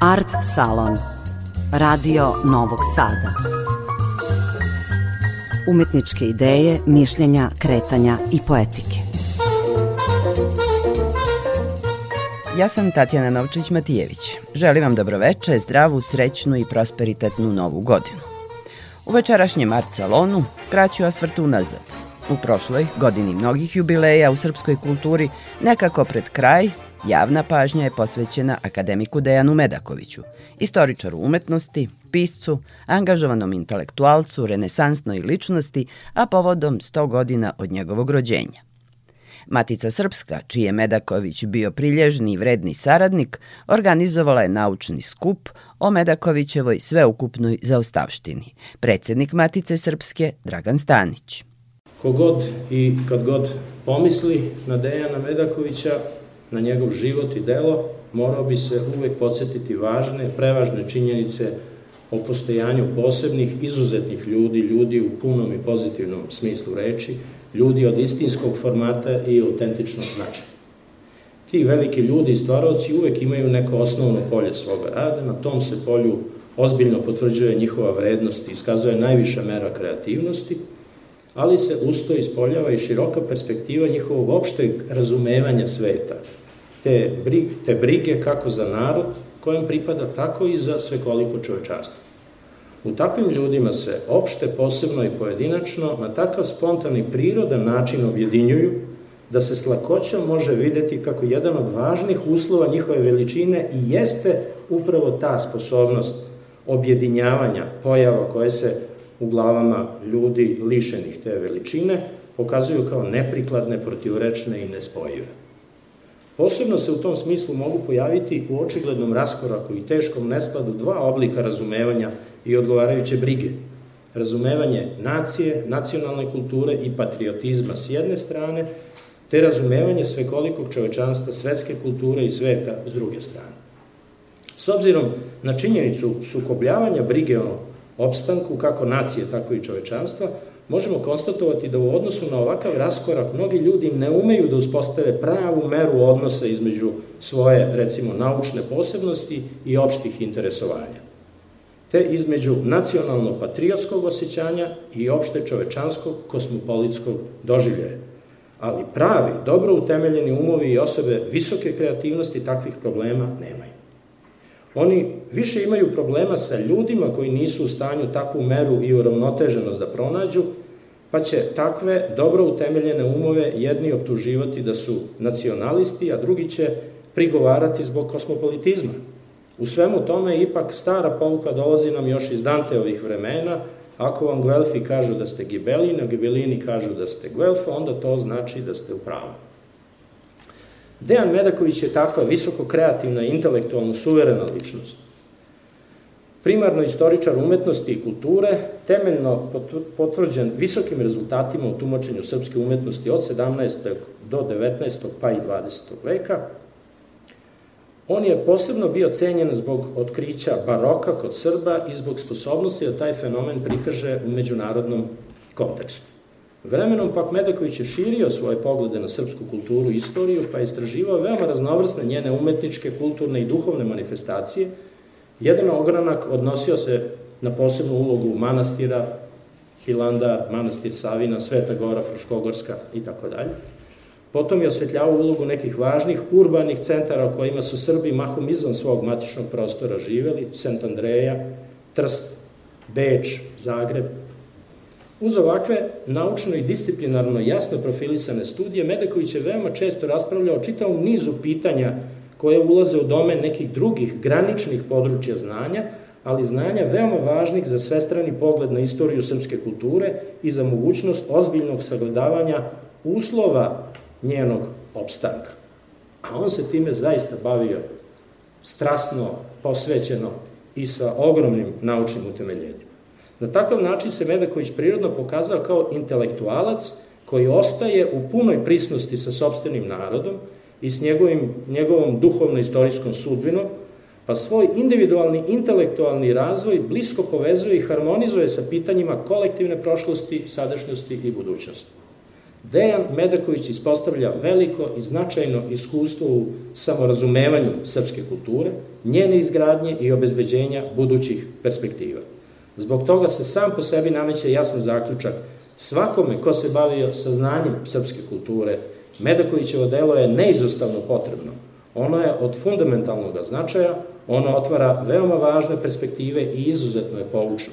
Art Salon Radio Novog Sada Umetničke ideje, mišljenja, kretanja i poetike Ja sam Tatjana Novčić-Matijević. Želim vam dobroveče, zdravu, srećnu i prosperitetnu novu godinu. U večerašnjem Art Salonu kraću osvrt unazad. U prošloj godini mnogih jubileja u srpskoj kulturi nekako pred kraj Javna pažnja je posvećena akademiku Dejanu Medakoviću, istoričaru umetnosti, piscu, angažovanom intelektualcu, renesansnoj ličnosti, a povodom 100 godina od njegovog rođenja. Matica Srpska, čiji je Medaković bio prilježni i vredni saradnik, organizovala je naučni skup o Medakovićevoj sveukupnoj zaostavštini. Predsednik Matice Srpske Dragan Stanić. Kogod i kad god pomisli na Dejana Medakovića, na njegov život i delo, morao bi se uvek podsjetiti važne, prevažne činjenice o postojanju posebnih, izuzetnih ljudi, ljudi u punom i pozitivnom smislu reči, ljudi od istinskog formata i autentičnog značaja. Ti veliki ljudi i stvarovci uvek imaju neko osnovno polje svoga rada, na tom se polju ozbiljno potvrđuje njihova vrednost i iskazuje najviša mera kreativnosti, ali se usto ispoljava i široka perspektiva njihovog opšteg razumevanja sveta, te, brig, te brige kako za narod kojem pripada, tako i za svekoliko čovečanstvo. U takvim ljudima se opšte, posebno i pojedinačno, na takav spontani prirodan način objedinjuju, da se s lakoćom može videti kako jedan od važnih uslova njihove veličine i jeste upravo ta sposobnost objedinjavanja pojava koje se u glavama ljudi lišenih te veličine pokazuju kao neprikladne, protivrečne i nespojive. Posebno se u tom smislu mogu pojaviti u očiglednom raskoraku i teškom neskladu dva oblika razumevanja i odgovarajuće brige. Razumevanje nacije, nacionalne kulture i patriotizma s jedne strane, te razumevanje svekolikog čovečanstva, svetske kulture i sveta s druge strane. S obzirom na činjenicu sukobljavanja brige o opstanku kako nacije, tako i čovečanstva, možemo konstatovati da u odnosu na ovakav raskorak mnogi ljudi ne umeju da uspostave pravu meru odnosa između svoje, recimo, naučne posebnosti i opštih interesovanja, te između nacionalno-patriotskog osjećanja i opšte čovečanskog kosmopolitskog doživljaja. Ali pravi, dobro utemeljeni umovi i osobe visoke kreativnosti takvih problema nemaju. Oni više imaju problema sa ljudima koji nisu u stanju takvu meru i uravnoteženost da pronađu, pa će takve dobro utemeljene umove jedni optuživati da su nacionalisti, a drugi će prigovarati zbog kosmopolitizma. U svemu tome ipak stara pouka dolazi nam još iz Danteovih vremena, ako vam Guelfi kažu da ste Gibelini, a Gibelini kažu da ste Guelfa, onda to znači da ste u pravu. Dejan Medaković je takva visoko kreativna intelektualno suverena ličnost. Primarno istoričar umetnosti i kulture, temeljno potvrđen visokim rezultatima u tumačenju srpske umetnosti od 17. do 19. pa i 20. veka, On je posebno bio cenjen zbog otkrića baroka kod Srba i zbog sposobnosti da taj fenomen prikaže u međunarodnom kontekstu. Vremenom pak Medaković je širio svoje poglede na srpsku kulturu i istoriju, pa je istraživao veoma raznovrsne njene umetničke, kulturne i duhovne manifestacije. Jedan ogranak odnosio se na posebnu ulogu manastira, Hilandar, manastir Savina, Sveta Gora, Fruškogorska i tako dalje. Potom je osvetljavao ulogu nekih važnih urbanih centara o kojima su Srbi mahom izvan svog matičnog prostora živeli, Sent Andreja, Trst, Beč, Zagreb, Uz ovakve naučno i disciplinarno jasno profilisane studije, Medaković je veoma često raspravljao čitavom nizu pitanja koje ulaze u domen nekih drugih graničnih područja znanja, ali znanja veoma važnih za svestrani pogled na istoriju srpske kulture i za mogućnost ozbiljnog sagledavanja uslova njenog opstanka. A on se time zaista bavio strasno, posvećeno i sa ogromnim naučnim utemeljenjem. Na takav način se Medaković prirodno pokazao kao intelektualac koji ostaje u punoj prisnosti sa sobstvenim narodom i s njegovim, njegovom duhovno-istorijskom sudbinom, pa svoj individualni intelektualni razvoj blisko povezuje i harmonizuje sa pitanjima kolektivne prošlosti, sadašnjosti i budućnosti. Dejan Medaković ispostavlja veliko i značajno iskustvo u samorazumevanju srpske kulture, njene izgradnje i obezbeđenja budućih perspektiva. Zbog toga se sam po sebi nameće jasan zaključak svakome ko se bavio saznanjem srpske kulture, Medakovićevo delo je neizostavno potrebno. Ono je od fundamentalnog značaja, ono otvara veoma važne perspektive i izuzetno je poučno.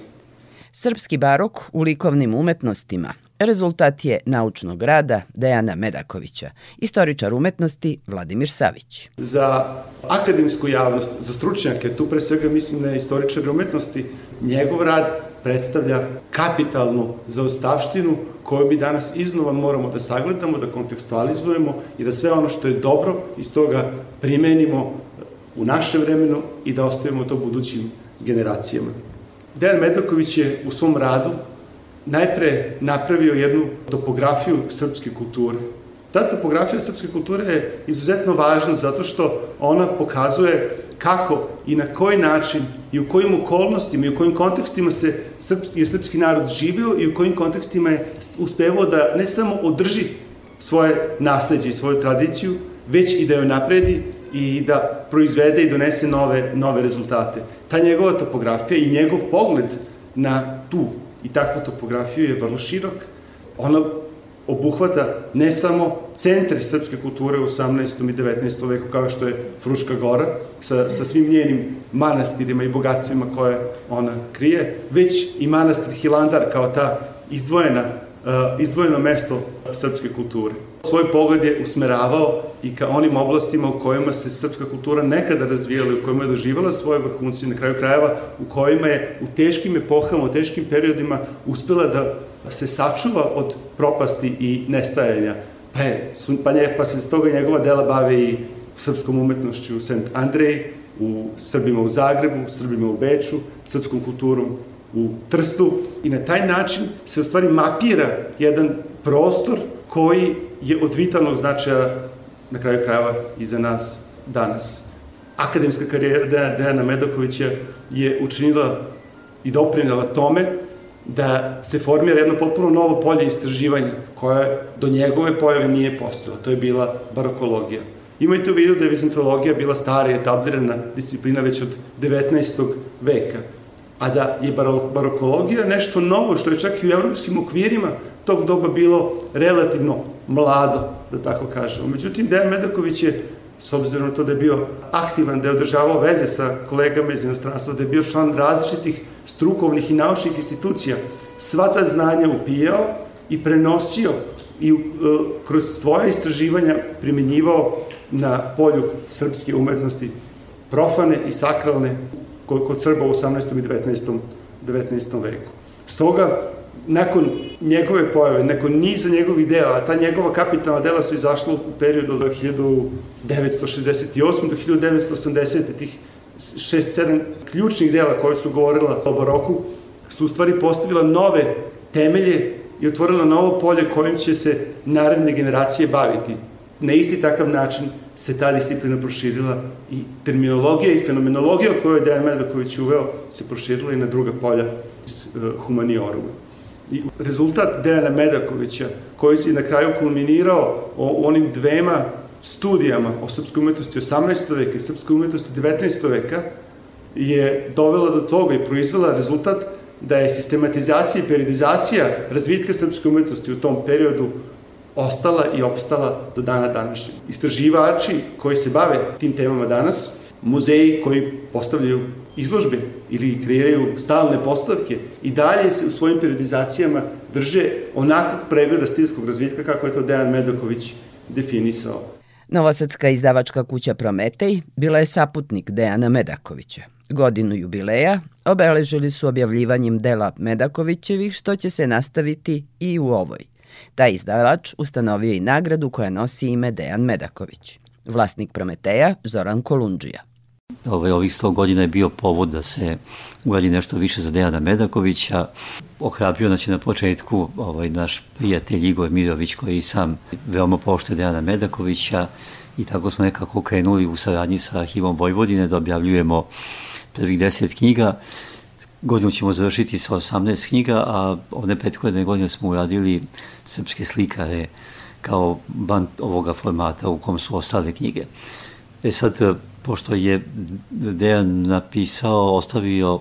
Srpski barok u likovnim umetnostima rezultat je naučnog rada Dejana Medakovića, istoričar umetnosti Vladimir Savić. Za akademsku javnost, za stručnjake, tu pre svega mislim na istoričar umetnosti, njegov rad predstavlja kapitalnu zaostavštinu koju mi danas iznova moramo da sagledamo, da kontekstualizujemo i da sve ono što je dobro iz toga primenimo u naše vremenu i da ostavimo to budućim generacijama. Dejan Medaković je u svom radu najpre napravio jednu topografiju srpske kulture. Ta topografija srpske kulture je izuzetno važna zato što ona pokazuje kako i na koji način i u kojim okolnostima i u kojim kontekstima se srpski, je srpski narod živio i u kojim kontekstima je uspevao da ne samo održi svoje nasledđe i svoju tradiciju, već i da joj napredi i da proizvede i donese nove, nove rezultate. Ta njegova topografija i njegov pogled na tu i takvu topografiju je vrlo širok. Ona obuhvata ne samo centre srpske kulture u 18. i 19. veku, kao što je Fruška gora, sa, sa svim njenim manastirima i bogatstvima koje ona krije, već i manastir Hilandar kao ta izdvojena, uh, izdvojeno mesto srpske kulture. Svoj pogled je usmeravao i ka onim oblastima u kojima se srpska kultura nekada razvijala, u kojima je doživala svoje vrhunce i na kraju krajeva u kojima je u teškim epohama, u teškim periodima uspela da se sačuva od propasti i nestajanja. Pa, je, pa, nje, pa se s toga njegova dela bave i srpskom umetnošću u Sent Andrej, u Srbima u Zagrebu, Srbima u Beču, srpskom kulturom u Trstu i na taj način se u stvari mapira jedan prostor koji je od vitalnog značaja na kraju krajeva i za nas danas. Akademska karijera Dejana Medokovića je učinila i doprinjala tome da se formira jedno potpuno novo polje istraživanja koje do njegove pojave nije postojalo. To je bila barokologija. Imajte u vidu da je vizantologija bila stara i etablirana disciplina već od 19. veka, a da je barokologija nešto novo što je čak i u evropskim okvirima tog doba bilo relativno mlado, da tako kažemo. Međutim, Dejan Medaković je, s obzirom na to da je bio aktivan, da je održavao veze sa kolegama iz inostranstva, da je bio član različitih strukovnih i naučnih institucija, sva ta znanja upijao i prenosio i uh, kroz svoje istraživanja primenjivao na polju srpske umetnosti profane i sakralne kod Srba u 18. i 19. 19. veku. Stoga, nakon njegove pojave, nakon niza njegovih dela, a ta njegova kapitalna dela su izašla u periodu od 1968. do 1980. tih 6-7 ključnih dela koje su govorila o baroku, su u stvari postavila nove temelje i otvorila novo polje kojim će se naredne generacije baviti. Na isti takav način se ta disciplina proširila i terminologija i fenomenologija koju je Dejan Medaković uveo se proširila i na druga polja iz uh, humanioruма. I rezultat Dejana Medakovića, koji se na kraju kulminirao o onim dvema studijama o srpskoj umetnosti 18. veka i srpskoj umetnosti 19. veka, je dovela do toga i proizvela rezultat da je sistematizacija i periodizacija razvitka srpske umetnosti u tom periodu ostala i opstala do dana današnjeg. Istraživači koji se bave tim temama danas, muzeji koji postavljaju izložbe ili kreiraju stalne postavke i dalje se u svojim periodizacijama drže onakvog pregleda stilskog razvitka kako je to Dejan Medoković definisao. Novosadska izdavačka kuća Prometej bila je saputnik Dejana Medakovića. Godinu jubileja obeležili su objavljivanjem dela Medakovićevih što će se nastaviti i u ovoj. Taj izdavač ustanovio i nagradu koja nosi ime Dejan Medaković. Vlasnik Prometeja Zoran Kolundžija. Ovaj, ovih 100 godina je bio povod da se uradi nešto više za Dejana Medakovića. Ohrabio nas je na početku ovaj, naš prijatelj Igor Mirović koji sam veoma poštuje Dejana Medakovića i tako smo nekako krenuli u saradnji sa Arhivom Vojvodine da objavljujemo prvih deset knjiga godinu ćemo završiti sa 18 knjiga, a one prethodne godine smo uradili srpske slikare kao band ovoga formata u kom su ostale knjige. E sad, pošto je Dejan napisao, ostavio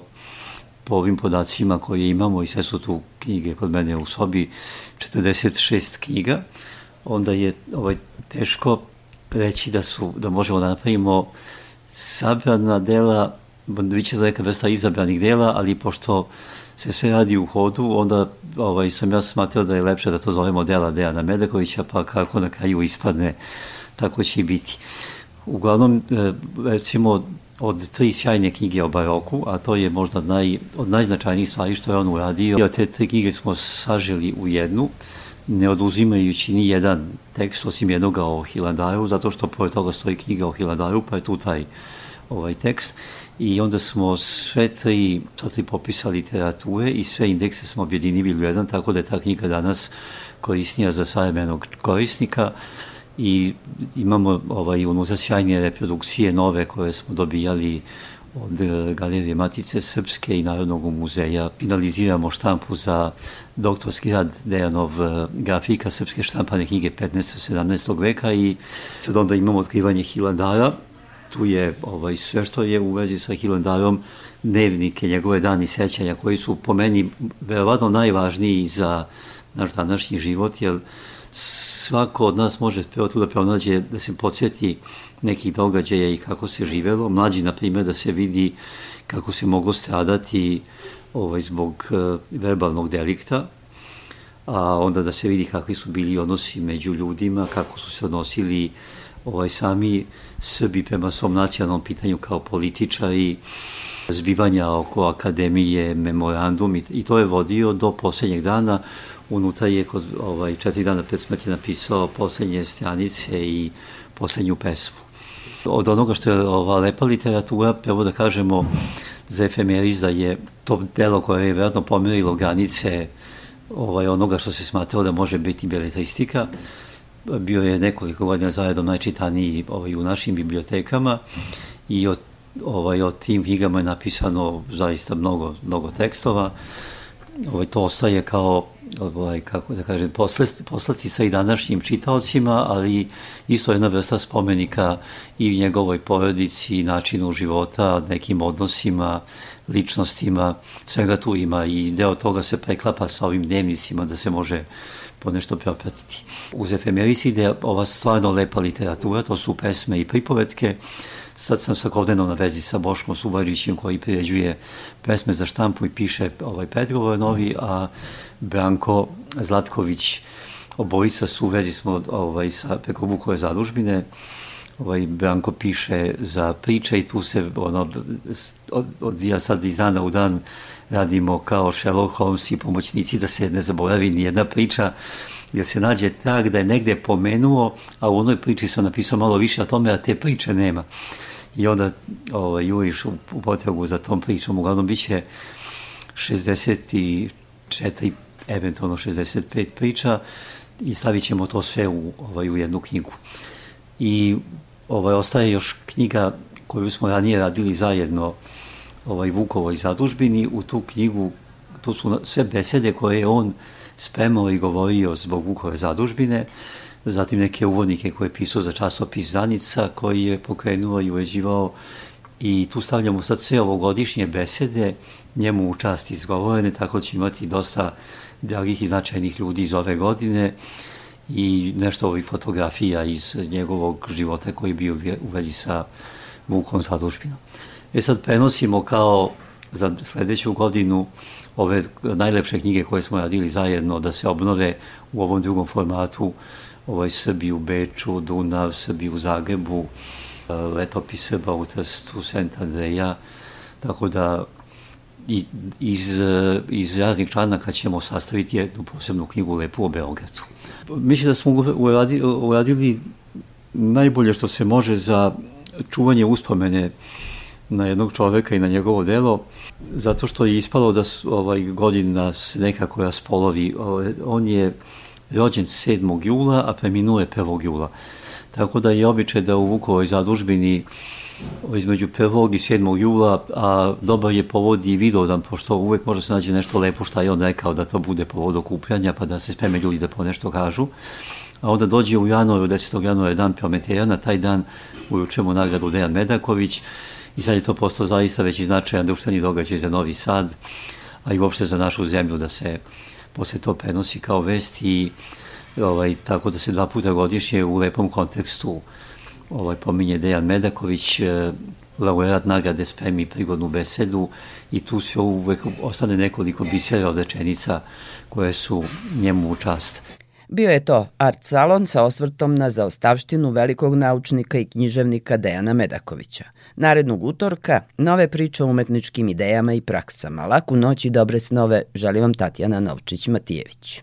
po ovim podacima koje imamo i sve su tu knjige kod mene u sobi, 46 knjiga, onda je ovaj, teško reći da su, da možemo da napravimo sabrana dela, biće da neka vrsta izabranih dela, ali pošto se sve radi u hodu, onda ovaj, sam ja smatrao da je lepše da to zovemo dela Dejana Medakovića, pa kako na kraju ispadne, tako će i biti. Uglavnom, e, recimo, od tri sjajne knjige o baroku, a to je možda naj, od najznačajnijih stvari što je on uradio. Od te tri knjige smo saželi u jednu, ne oduzimajući ni jedan tekst osim jednoga o Hilandaru, zato što pored toga stoji knjiga o Hilandaru, pa je tu taj ovaj tekst. I onda smo sve tri, sve tri popisa literature i sve indekse smo objedinili u jedan, tako da je ta knjiga danas korisnija za savremenog korisnika i imamo ovaj, unutra sjajne reprodukcije nove koje smo dobijali od e, Galerije Matice Srpske i Narodnog muzeja. Finaliziramo štampu za doktorski rad Dejanov e, grafika Srpske štampane knjige 15. 17. veka i sad onda imamo otkrivanje Hilandara. Tu je ovaj, sve što je u vezi sa Hilandarom, dnevnike, njegove dani sećanja koji su po meni verovatno najvažniji za naš današnji život, jer svako od nas može prvo tu da pronađe, da se podsjeti nekih događaja i kako se živelo. Mlađi, na primjer, da se vidi kako se moglo stradati ovaj, zbog uh, verbalnog delikta, a onda da se vidi kakvi su bili odnosi među ljudima, kako su se odnosili ovaj, sami Srbi prema svom nacionalnom pitanju kao političari, zbivanja oko akademije, memorandum i, i to je vodio do poslednjeg dana unutra je kod ovaj, četiri dana pred smrti napisao poslednje stranice i poslednju pesmu. Od onoga što je ova lepa literatura, prvo da kažemo za efemeriza je to delo koje je vjerojatno pomerilo granice ovaj, onoga što se smatrao da može biti beletristika. Bio je nekoliko godina zajedno najčitaniji ovaj, u našim bibliotekama i od, ovaj, od tim knjigama je napisano zaista mnogo, mnogo tekstova. Ovaj, to ostaje kao ovaj, kako da kažem, poslati sa i današnjim čitaocima, ali isto jedna vrsta spomenika i njegovoj porodici, načinu života, nekim odnosima, ličnostima, svega tu ima i deo toga se preklapa sa ovim dnevnicima da se može ponešto propratiti. Uz efemerisi ide ova stvarno lepa literatura, to su pesme i pripovetke, Sad sam svakodnevno na vezi sa Boškom Suvarićem koji priređuje pesme za štampu i piše ovaj predgovor novi, a Branko Zlatković, obojica su u vezi smo ovaj, sa preko Vukove zadužbine, ovaj, Branko piše za priče i tu se ono, odvija sad iz dana u dan radimo kao Sherlock Holmes i pomoćnici da se ne zaboravi ni jedna priča jer se nađe tak da je negde pomenuo, a u onoj priči sam napisao malo više o tome, a te priče nema. I onda ovaj, juriš u, u potragu za tom pričom, uglavnom bit će 64 eventualno 65 priča i stavit ćemo to sve u, ovaj, u jednu knjigu. I ovaj, ostaje još knjiga koju smo ranije radili zajedno ovaj, Vukovoj zadužbini. U tu knjigu, to su sve besede koje je on spremao i govorio zbog Vukove zadužbine, zatim neke uvodnike koje je pisao za časopis Zanica koji je pokrenuo i uređivao i tu stavljamo sad sve ovogodišnje besede njemu u čast izgovorene, tako će imati dosta dragih i značajnih ljudi iz ove godine i nešto ovih fotografija iz njegovog života koji je bio u vezi sa Vukom Sadušpinom. E sad prenosimo kao za sledeću godinu ove najlepše knjige koje smo radili zajedno da se obnove u ovom drugom formatu ovaj Srbi u Beču, Dunav, Srbi u Zagrebu, letopis Srba u Trstu, Sent Andreja, tako da i, iz, iz raznih članaka ćemo sastaviti jednu posebnu knjigu Lepu o Beogradu. Mislim da smo uradili, uradili najbolje što se može za čuvanje uspomene na jednog čoveka i na njegovo delo, zato što je ispalo da ovaj, godina se nekako raspolovi. Ovaj, on je rođen 7. jula, a preminuo je 1. jula. Tako da je običaj da u Vukovoj zadužbini između 1. i 7. jula, a dobar je povod i vidodan, pošto uvek može se naći nešto lepo šta je on rekao da to bude povod okupljanja, pa da se spreme ljudi da po nešto kažu. A onda dođe u januaru, 10. januara, dan Prometeja, na taj dan uručujemo nagradu Dejan Medaković i sad je to postao zaista već i značajan društveni događaj za Novi Sad, a i uopšte za našu zemlju da se posle to prenosi kao vest i ovaj, tako da se dva puta godišnje u lepom kontekstu ovaj, pominje Dejan Medaković, e, laureat nagrade spremi prigodnu besedu i tu se uvek ostane nekoliko bisera od rečenica koje su njemu u čast. Bio je to art salon sa osvrtom na zaostavštinu velikog naučnika i književnika Dejana Medakovića. Narednog utorka nove priče o umetničkim idejama i praksama. Laku noć i dobre snove želi vam Tatjana Novčić-Matijević.